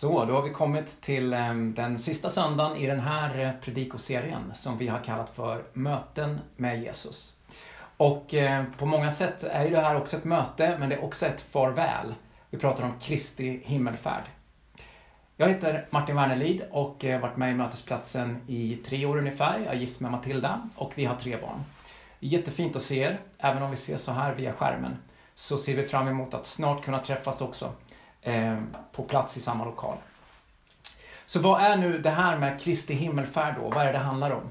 Så, då har vi kommit till ehm, den sista söndagen i den här eh, predikoserien som vi har kallat för Möten med Jesus. Och eh, på många sätt är ju det här också ett möte, men det är också ett farväl. Vi pratar om Kristi himmelfärd. Jag heter Martin Wernerlid och har varit med i Mötesplatsen i tre år ungefär. Jag är gift med Matilda och vi har tre barn. Jättefint att se er, även om vi ses så här via skärmen. Så ser vi fram emot att snart kunna träffas också Eh, på plats i samma lokal. Så vad är nu det här med Kristi himmelfärd då? Vad är det det handlar om?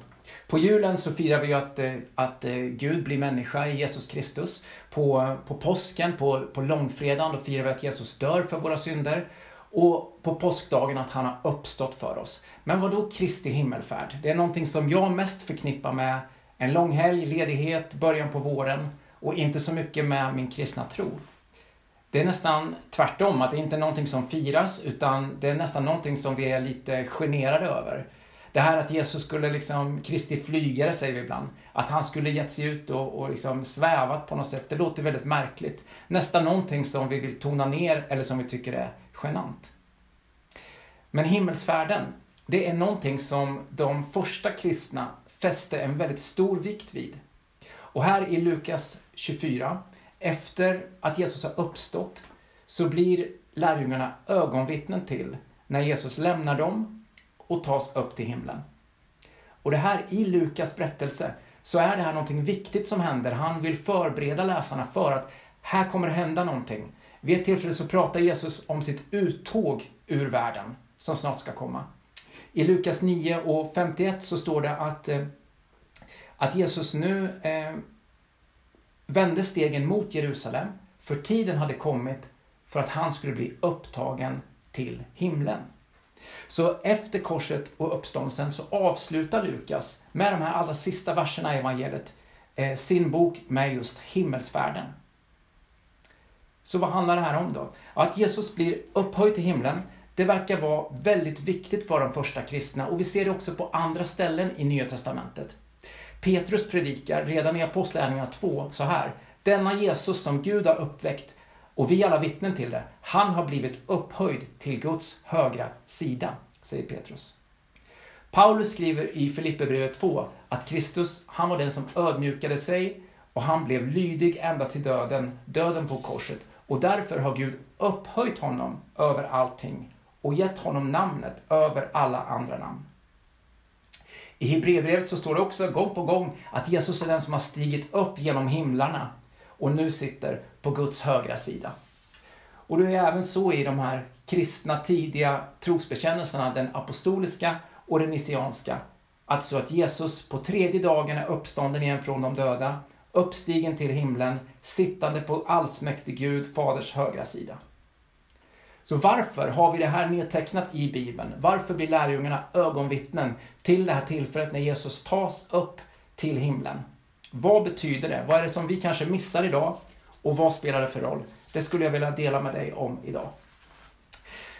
På julen så firar vi ju att, eh, att eh, Gud blir människa i Jesus Kristus. På, på påsken, på, på långfredagen, då firar vi att Jesus dör för våra synder. Och på påskdagen att han har uppstått för oss. Men vad då Kristi himmelfärd? Det är någonting som jag mest förknippar med en lång helg, ledighet, början på våren och inte så mycket med min kristna tro. Det är nästan tvärtom, att det inte är någonting som firas, utan det är nästan någonting som vi är lite generade över. Det här att Jesus skulle liksom, Kristi flygare säger vi ibland, att han skulle gett sig ut och, och liksom svävat på något sätt, det låter väldigt märkligt. Nästan någonting som vi vill tona ner eller som vi tycker är genant. Men himmelsfärden, det är någonting som de första kristna fäste en väldigt stor vikt vid. Och här i Lukas 24 efter att Jesus har uppstått så blir lärjungarna ögonvittnen till när Jesus lämnar dem och tas upp till himlen. Och det här i Lukas berättelse så är det här någonting viktigt som händer. Han vill förbereda läsarna för att här kommer det hända någonting. Vid ett tillfälle så pratar Jesus om sitt uttåg ur världen som snart ska komma. I Lukas 9 och 51 så står det att, eh, att Jesus nu eh, vände stegen mot Jerusalem, för tiden hade kommit för att han skulle bli upptagen till himlen. Så efter korset och uppståndelsen så avslutar Lukas med de här allra sista verserna i evangeliet eh, sin bok med just himmelsfärden. Så vad handlar det här om då? Att Jesus blir upphöjd till himlen, det verkar vara väldigt viktigt för de första kristna och vi ser det också på andra ställen i Nya Testamentet. Petrus predikar redan i Apostlagärningarna 2 så här. Denna Jesus som Gud har uppväckt och vi alla vittnen till det, han har blivit upphöjd till Guds högra sida, säger Petrus. Paulus skriver i Filipperbrevet 2 att Kristus, han var den som ödmjukade sig och han blev lydig ända till döden, döden på korset. Och därför har Gud upphöjt honom över allting och gett honom namnet över alla andra namn. I Hebreerbrevet så står det också gång på gång att Jesus är den som har stigit upp genom himlarna och nu sitter på Guds högra sida. Och det är även så i de här kristna tidiga trosbekännelserna, den apostoliska och den nisianska, att så att Jesus på tredje dagen är uppstånden igen från de döda, uppstigen till himlen, sittande på allsmäktig Gud, Faders högra sida. Så varför har vi det här nedtecknat i Bibeln? Varför blir lärjungarna ögonvittnen till det här tillfället när Jesus tas upp till himlen? Vad betyder det? Vad är det som vi kanske missar idag? Och vad spelar det för roll? Det skulle jag vilja dela med dig om idag.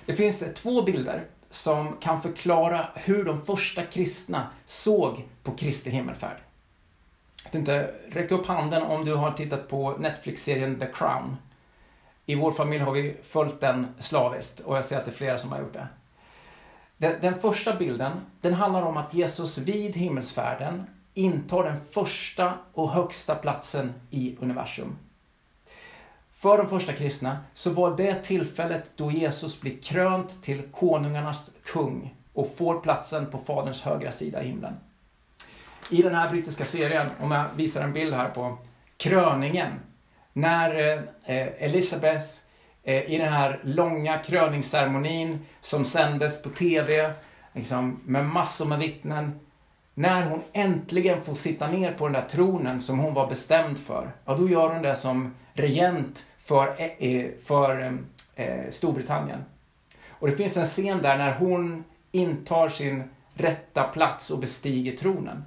Det finns två bilder som kan förklara hur de första kristna såg på Kristi himmelfärd. Jag tänkte, räck upp handen om du har tittat på Netflix-serien The Crown. I vår familj har vi följt den slaviskt och jag ser att det är flera som har gjort det. Den, den första bilden, den handlar om att Jesus vid himmelsfärden intar den första och högsta platsen i universum. För de första kristna så var det tillfället då Jesus blir krönt till konungarnas kung och får platsen på Faderns högra sida i himlen. I den här brittiska serien, om jag visar en bild här på kröningen, när eh, Elisabeth eh, i den här långa kröningsceremonin som sändes på TV, liksom, med massor med vittnen, när hon äntligen får sitta ner på den där tronen som hon var bestämd för, ja då gör hon det som regent för, eh, eh, eh Storbritannien. Och det finns en scen där när hon intar sin rätta plats och bestiger tronen.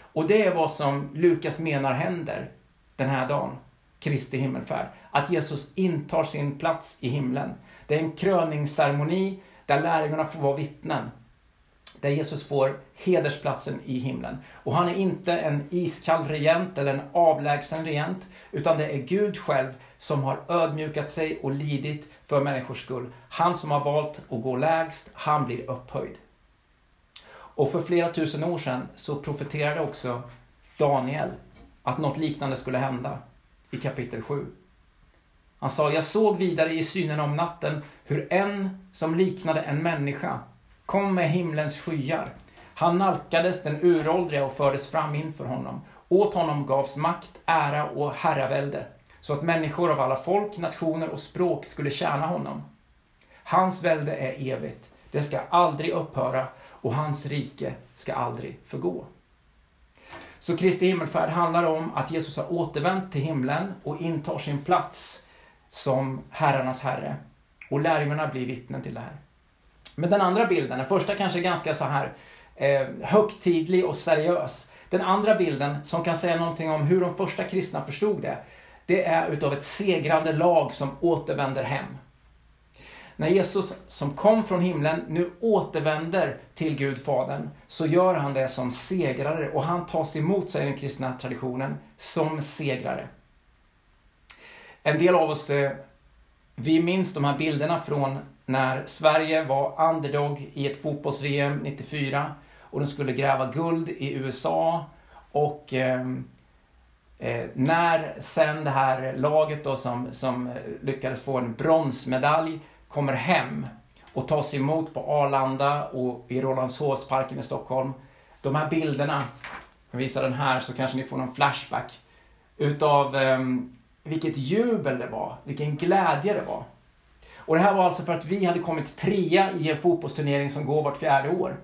Och det är vad som Lukas menar händer den här dagen. Kristi himmelfärd. Att Jesus intar sin plats i himlen. Det är en kröningsceremoni där lärjungarna får vara vittnen. där Jesus får hedersplatsen i himlen. Och han är inte en iskall regent eller en avlägsen regent, utan det är Gud själv som har ödmjukat sig och lidit för människors skull. Han som har valt att gå lägst, han blir upphöjd. Och för flera tusen år sedan så profeterade också Daniel att något liknande skulle hända i kapitel 7. Han sa, jag såg vidare i synen om natten hur en som liknade en människa kom med himlens skyar. Han nalkades den uråldriga och fördes fram inför honom. Åt honom gavs makt, ära och herravälde, så att människor av alla folk, nationer och språk skulle tjäna honom. Hans välde är evigt, det ska aldrig upphöra och hans rike ska aldrig förgå. Så Kristi himmelfärd handlar om att Jesus har återvänt till himlen och intar sin plats som herrarnas herre. Och lärjungarna blir vittnen till det här. Men den andra bilden, den första kanske är ganska så här eh, högtidlig och seriös. Den andra bilden, som kan säga någonting om hur de första kristna förstod det, det är utav ett segrande lag som återvänder hem. När Jesus, som kom från himlen, nu återvänder till Gud Fadern, så gör han det som segrare och han tas emot, säger den kristna traditionen, som segrare. En del av oss, eh, vi minns de här bilderna från när Sverige var underdog i ett fotbolls-VM 94 och de skulle gräva guld i USA och eh, eh, när sen det här laget då som, som eh, lyckades få en bronsmedalj kommer hem och tas emot på Arlanda och i Rålambshovsparken i Stockholm. De här bilderna, jag visar den här så kanske ni får någon flashback, utav eh, vilket jubel det var, vilken glädje det var. Och det här var alltså för att vi hade kommit trea i en fotbollsturnering som går vart fjärde år.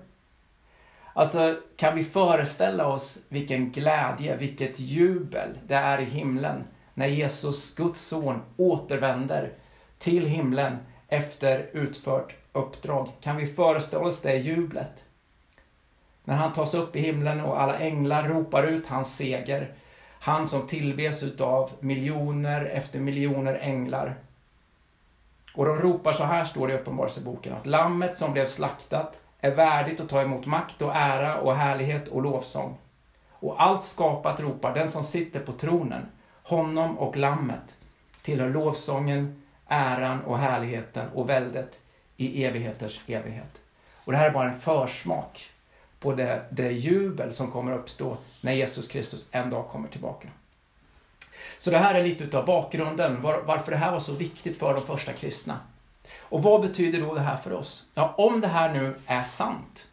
Alltså, kan vi föreställa oss vilken glädje, vilket jubel det är i himlen när Jesus, Guds son, återvänder till himlen efter utfört uppdrag. Kan vi föreställa oss det jublet? När han tas upp i himlen och alla änglar ropar ut hans seger. Han som tillbes utav miljoner efter miljoner änglar. Och de ropar så här, står det i Uppenbarelseboken, att lammet som blev slaktat är värdigt att ta emot makt och ära och härlighet och lovsång. Och allt skapat ropar, den som sitter på tronen, honom och lammet, tillhör lovsången, äran och härligheten och väldet i evigheters evighet. Och det här är bara en försmak på det, det jubel som kommer uppstå när Jesus Kristus en dag kommer tillbaka. Så det här är lite utav bakgrunden, var, varför det här var så viktigt för de första kristna. Och vad betyder då det här för oss? Ja, om det här nu är sant.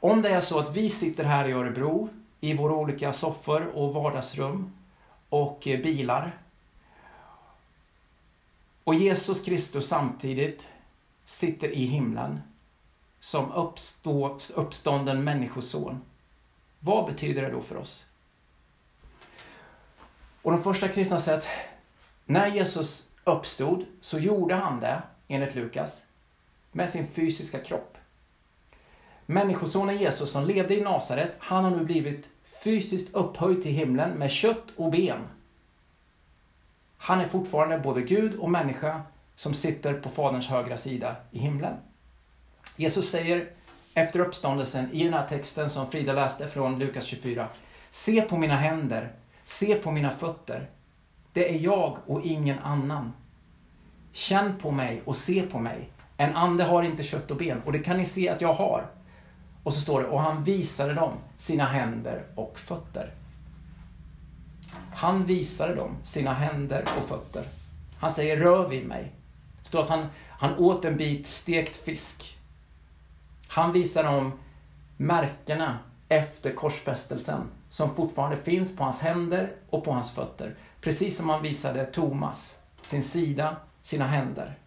Om det är så att vi sitter här i Örebro, i våra olika soffor och vardagsrum och eh, bilar. Och Jesus Kristus samtidigt sitter i himlen som uppstå, uppstånden människoson. Vad betyder det då för oss? Och de första kristna säger att när Jesus uppstod så gjorde han det, enligt Lukas, med sin fysiska kropp. Människosonen Jesus som levde i Nasaret, han har nu blivit fysiskt upphöjd till himlen med kött och ben. Han är fortfarande både Gud och människa som sitter på Faderns högra sida i himlen. Jesus säger efter uppståndelsen i den här texten som Frida läste från Lukas 24. Se på mina händer, se på mina fötter. Det är jag och ingen annan. Känn på mig och se på mig. En ande har inte kött och ben och det kan ni se att jag har. Och så står det, och han visade dem sina händer och fötter. Han visade dem sina händer och fötter. Han säger, rör vid mig. Det står att han, han åt en bit stekt fisk. Han visar dem märkena efter korsfästelsen som fortfarande finns på hans händer och på hans fötter. Precis som han visade Thomas sin sida, sina händer.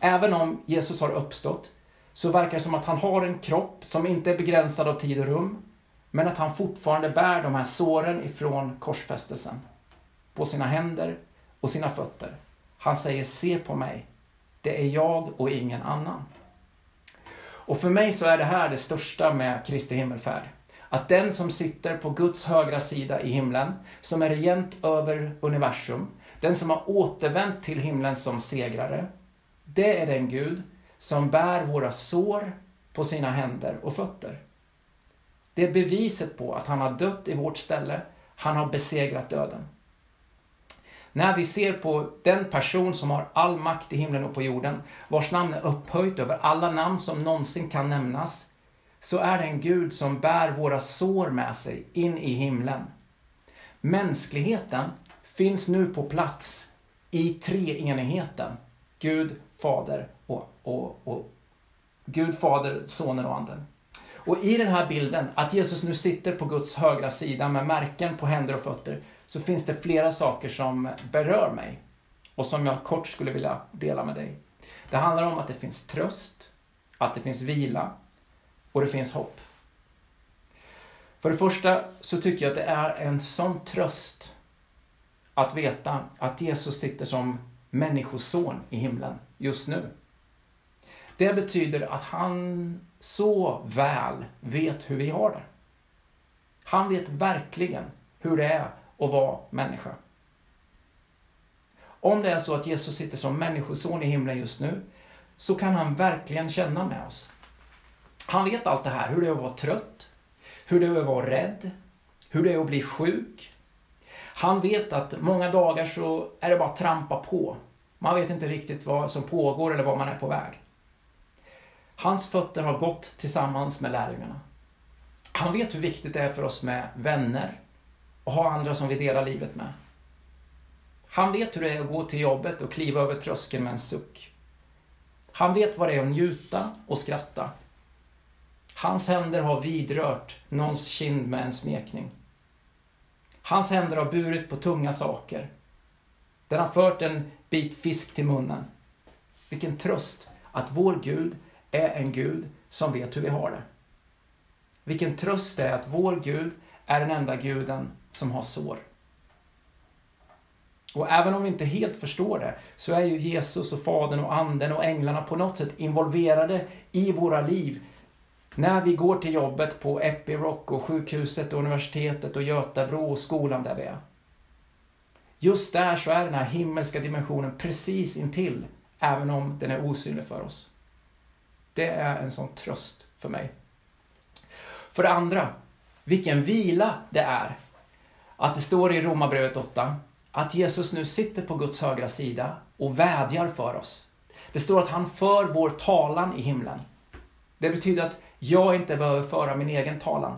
Även om Jesus har uppstått så verkar det som att han har en kropp som inte är begränsad av tid och rum, men att han fortfarande bär de här såren ifrån korsfästelsen. På sina händer och sina fötter. Han säger, se på mig. Det är jag och ingen annan. Och för mig så är det här det största med Kristi himmelfärd. Att den som sitter på Guds högra sida i himlen, som är regent över universum, den som har återvänt till himlen som segrare, det är den Gud som bär våra sår på på sina händer och fötter. Det är beviset på att han har dött i vårt ställe. Han har besegrat döden. När vi ser på den person som har all makt i himlen och på jorden, vars namn är upphöjt över alla namn som någonsin kan nämnas, så är det en Gud som bär våra sår med sig in i himlen. Mänskligheten finns nu på plats i treenigheten. Gud, Fader och, och, och Gud, Fader, Sonen och Anden. Och i den här bilden, att Jesus nu sitter på Guds högra sida med märken på händer och fötter, så finns det flera saker som berör mig och som jag kort skulle vilja dela med dig. Det handlar om att det finns tröst, att det finns vila och det finns hopp. För det första så tycker jag att det är en sån tröst att veta att Jesus sitter som människoson i himlen just nu. Det betyder att han så väl vet hur vi har det. Han vet verkligen hur det är att vara människa. Om det är så att Jesus sitter som människoson i himlen just nu, så kan han verkligen känna med oss. Han vet allt det här, hur det är att vara trött, hur det är att vara rädd, hur det är att bli sjuk. Han vet att många dagar så är det bara att trampa på. Man vet inte riktigt vad som pågår eller var man är på väg. Hans fötter har gått tillsammans med lärjungarna. Han vet hur viktigt det är för oss med vänner och ha andra som vi delar livet med. Han vet hur det är att gå till jobbet och kliva över tröskeln med en suck. Han vet vad det är att njuta och skratta. Hans händer har vidrört någons kind med en smekning. Hans händer har burit på tunga saker. Den har fört en bit fisk till munnen. Vilken tröst att vår Gud är en Gud som vet hur vi har det. Vilken tröst det är att vår Gud är den enda guden som har sår. Och även om vi inte helt förstår det, så är ju Jesus och Fadern och Anden och änglarna på något sätt involverade i våra liv. När vi går till jobbet på Epiroc och sjukhuset och universitetet och Götabro och skolan där vi är. Just där så är den här himmelska dimensionen precis intill, även om den är osynlig för oss. Det är en sån tröst för mig. För det andra, vilken vila det är att det står i Romarbrevet 8 att Jesus nu sitter på Guds högra sida och vädjar för oss. Det står att han för vår talan i himlen. Det betyder att jag inte behöver föra min egen talan.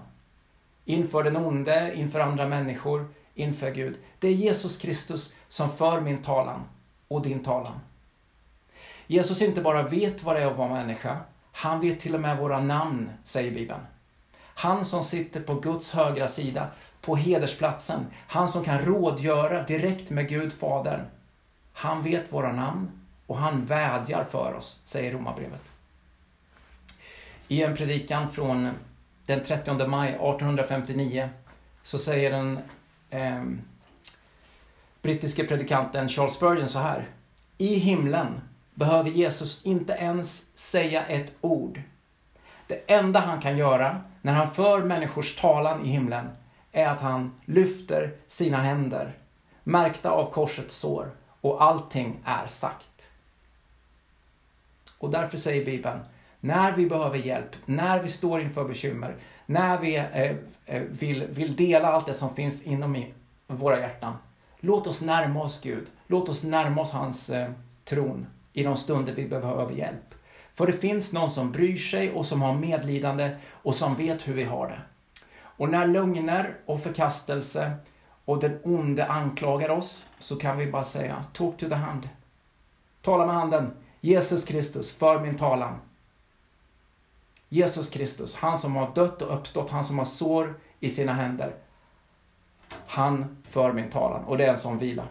Inför den onde, inför andra människor, inför Gud. Det är Jesus Kristus som för min talan och din talan. Jesus inte bara vet vad det är att vara människa, han vet till och med våra namn, säger Bibeln. Han som sitter på Guds högra sida, på hedersplatsen. Han som kan rådgöra direkt med Gud Fadern. Han vet våra namn och han vädjar för oss, säger Romarbrevet. I en predikan från den 30 maj 1859 så säger den eh, brittiske predikanten Charles Spurgeon så här. I himlen behöver Jesus inte ens säga ett ord. Det enda han kan göra när han för människors talan i himlen är att han lyfter sina händer, märkta av korsets sår, och allting är sagt. Och därför säger Bibeln, när vi behöver hjälp, när vi står inför bekymmer, när vi eh, eh vill, vill dela allt det som finns inom våra hjärtan, låt oss närma oss Gud. Låt oss närma oss hans eh, tron i de stunder vi behöver hjälp. För det finns någon som bryr sig och som har medlidande och som vet hur vi har det. Och när lögner och förkastelse och den onde anklagar oss så kan vi bara säga Talk to the hand. Tala med handen. Jesus Kristus, för min talan. Jesus Kristus, han som har dött och uppstått, han som har sår i sina händer. Han för min talan och det är en sån vila.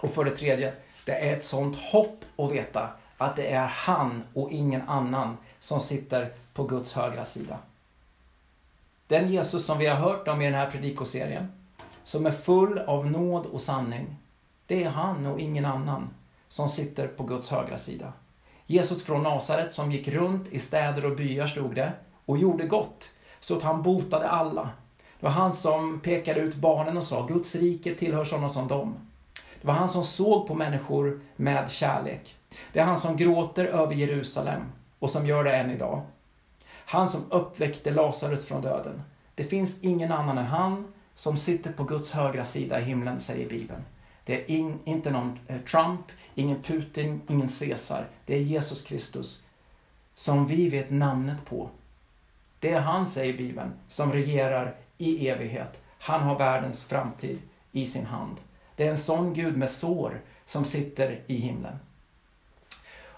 Och för det tredje, det är ett sånt hopp att veta att det är han och ingen annan som sitter på Guds högra sida. Den Jesus som vi har hört om i den här predikoserien, som är full av nåd och sanning, det är han och ingen annan som sitter på Guds högra sida. Jesus från Nasaret som gick runt i städer och byar, stod det, och gjorde gott, så att han botade alla. Det var han som pekade ut barnen och sa, Guds rike tillhör sådana som dem. Det var han som såg på människor med kärlek. Det är han som gråter över Jerusalem och som gör det än idag. Han som uppväckte Lazarus från döden. Det finns ingen annan än han som sitter på Guds högra sida i himlen, säger Bibeln. Det är in, inte någon eh, Trump, ingen Putin, ingen Caesar. Det är Jesus Kristus som vi vet namnet på. Det är han, säger Bibeln, som regerar i evighet. Han har världens framtid i sin hand. Det är en sån Gud med sår som sitter i himlen.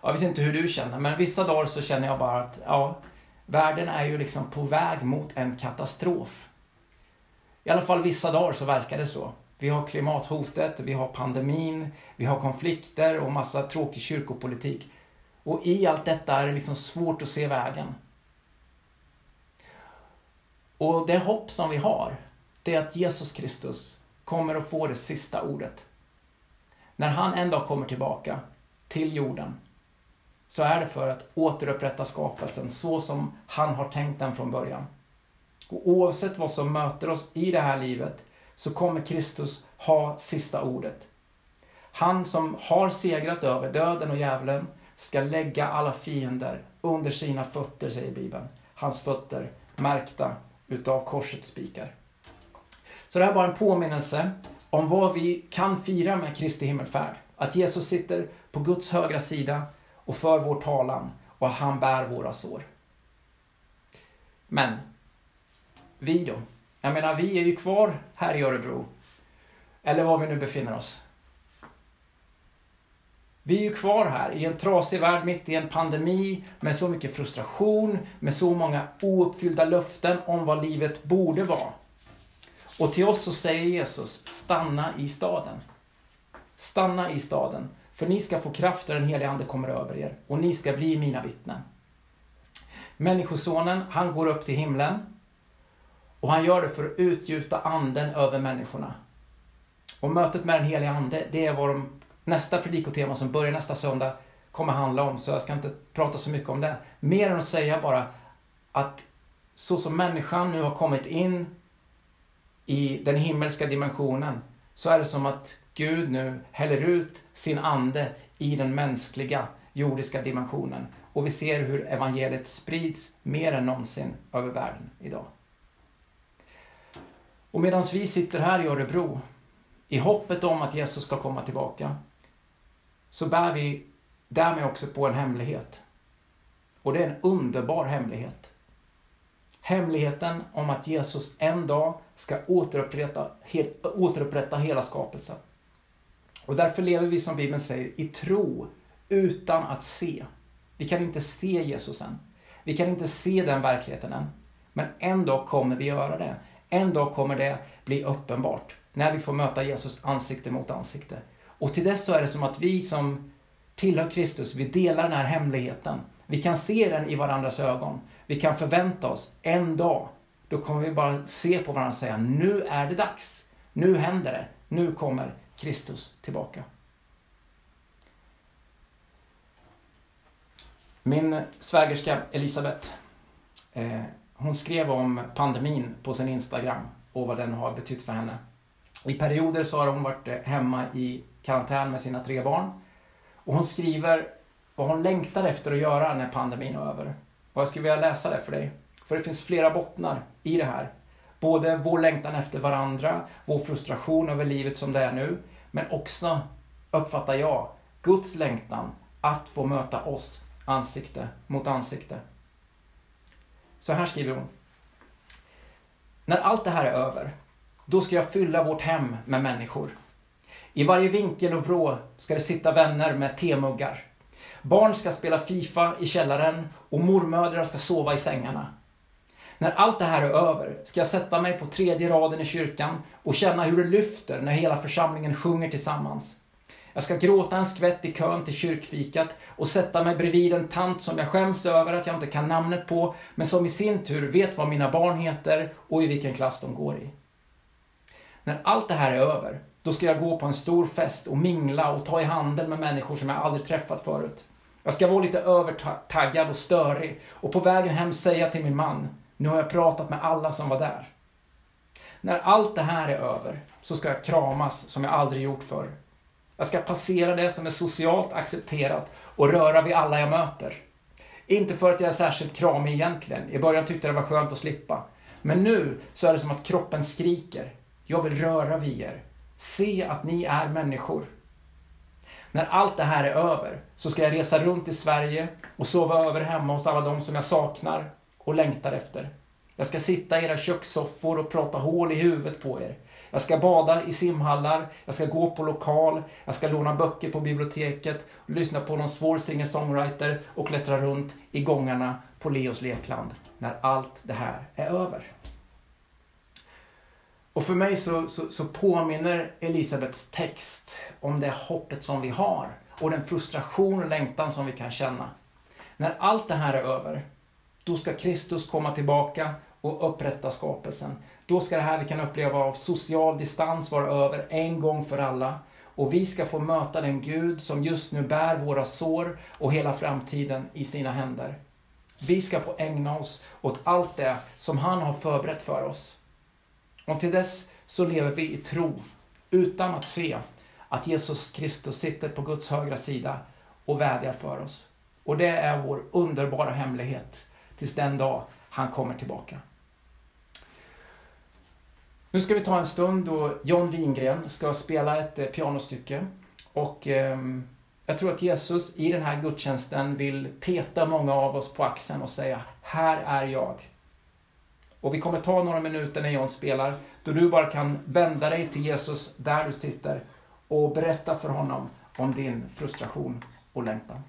Jag vet inte hur du känner, men vissa dagar så känner jag bara att ja, världen är ju liksom på väg mot en katastrof. I alla fall vissa dagar så verkar det så. Vi har klimathotet, vi har pandemin, vi har konflikter och massa tråkig kyrkopolitik. Och i allt detta är det liksom svårt att se vägen. Och det hopp som vi har, det är att Jesus Kristus kommer att få det sista ordet. När han en dag kommer tillbaka till jorden, så är det för att återupprätta skapelsen så som han har tänkt den från början. Och oavsett vad som möter oss i det här livet så kommer Kristus ha sista ordet. Han som har segrat över döden och djävulen ska lägga alla fiender under sina fötter, säger Bibeln. Hans fötter märkta utav korsets spikar. Så det här är bara en påminnelse om vad vi kan fira med Kristi himmelfärd. Att Jesus sitter på Guds högra sida och för vår talan och han bär våra sår. Men, vi då? Jag menar, vi är ju kvar här i Örebro. Eller var vi nu befinner oss. Vi är ju kvar här i en trasig värld mitt i en pandemi med så mycket frustration, med så många ouppfyllda löften om vad livet borde vara. Och till oss så säger Jesus, stanna i staden. Stanna i staden, för ni ska få kraft när den helige Ande kommer över er och ni ska bli mina vittnen. Människosonen, han går upp till himlen och han gör det för att utgjuta anden över människorna. Och mötet med den helige Ande, det är vad de, nästa predikotema som börjar nästa söndag kommer handla om, så jag ska inte prata så mycket om det. Mer än att säga bara att så som människan nu har kommit in i den himmelska dimensionen, så är det som att Gud nu häller ut sin ande i den mänskliga jordiska dimensionen. Och vi ser hur evangeliet sprids mer än någonsin över världen idag. Och medan vi sitter här i Örebro, i hoppet om att Jesus ska komma tillbaka, så bär vi därmed också på en hemlighet. Och det är en underbar hemlighet. Hemligheten om att Jesus en dag ska återupprätta, återupprätta hela skapelsen. Och därför lever vi som Bibeln säger i tro utan att se. Vi kan inte se Jesus än. Vi kan inte se den verkligheten än. Men en dag kommer vi göra det. En dag kommer det bli uppenbart. När vi får möta Jesus ansikte mot ansikte. Och till dess så är det som att vi som tillhör Kristus, vi delar den här hemligheten. Vi kan se den i varandras ögon. Vi kan förvänta oss en dag, då kommer vi bara se på varandra och säga nu är det dags. Nu händer det. Nu kommer Kristus tillbaka. Min svägerska Elisabeth, eh, hon skrev om pandemin på sin Instagram och vad den har betytt för henne. I perioder så har hon varit eh, hemma i karantän med sina tre barn. Och hon skriver vad hon längtar efter att göra när pandemin är över. Och jag skulle vilja läsa det för dig. För det finns flera bottnar i det här. Både vår längtan efter varandra, vår frustration över livet som det är nu, men också, uppfattar jag, Guds längtan att få möta oss ansikte mot ansikte. Så här skriver hon. När allt det här är över, då ska jag fylla vårt hem med människor. I varje vinkel och vrå ska det sitta vänner med temuggar. Barn ska spela Fifa i källaren och mormödrar ska sova i sängarna. När allt det här är över ska jag sätta mig på tredje raden i kyrkan och känna hur det lyfter när hela församlingen sjunger tillsammans. Jag ska gråta en skvätt i kön till kyrkfikat och sätta mig bredvid en tant som jag skäms över att jag inte kan namnet på, men som i sin tur vet vad mina barn heter och i vilken klass de går i. När allt det här är över, då ska jag gå på en stor fest och mingla och ta i handen med människor som jag aldrig träffat förut. Jag ska vara lite övertaggad och störig och på vägen hem säga till min man, nu har jag pratat med alla som var där. När allt det här är över så ska jag kramas som jag aldrig gjort förr. Jag ska passera det som är socialt accepterat och röra vid alla jag möter. Inte för att jag är särskilt kramig egentligen. I början tyckte jag det var skönt att slippa. Men nu så är det som att kroppen skriker. Jag vill röra vid er. Se att ni är människor. När allt det här är över så ska jag resa runt i Sverige och sova över hemma hos alla de som jag saknar och längtar efter. Jag ska sitta i era kökssoffor och prata hål i huvudet på er. Jag ska bada i simhallar, jag ska gå på lokal, jag ska låna böcker på biblioteket, lyssna på någon svår singer-songwriter och klättra runt i gångarna på Leos lekland när allt det här är över. Och för mig så, så, så påminner Elisabets text om det hoppet som vi har och den frustration och längtan som vi kan känna. När allt det här är över, då ska Kristus komma tillbaka och upprätta skapelsen. Då ska det här vi kan uppleva av social distans vara över en gång för alla. Och vi ska få möta den Gud som just nu bär våra sår och hela framtiden i sina händer. Vi ska få ägna oss åt allt det som han har förberett för oss. Och till dess så lever vi i tro, utan att se att Jesus Kristus sitter på Guds högra sida och vädjar för oss. Och det är vår underbara hemlighet tills den dag han kommer tillbaka. Nu ska vi ta en stund då John Wingren ska spela ett eh, pianostycke. Och eh, jag tror att Jesus i den här gudstjänsten vill peta många av oss på axeln och säga Här är jag. Och vi kommer ta några minuter när John spelar, då du bara kan vända dig till Jesus där du sitter och berätta för honom om din frustration och längtan.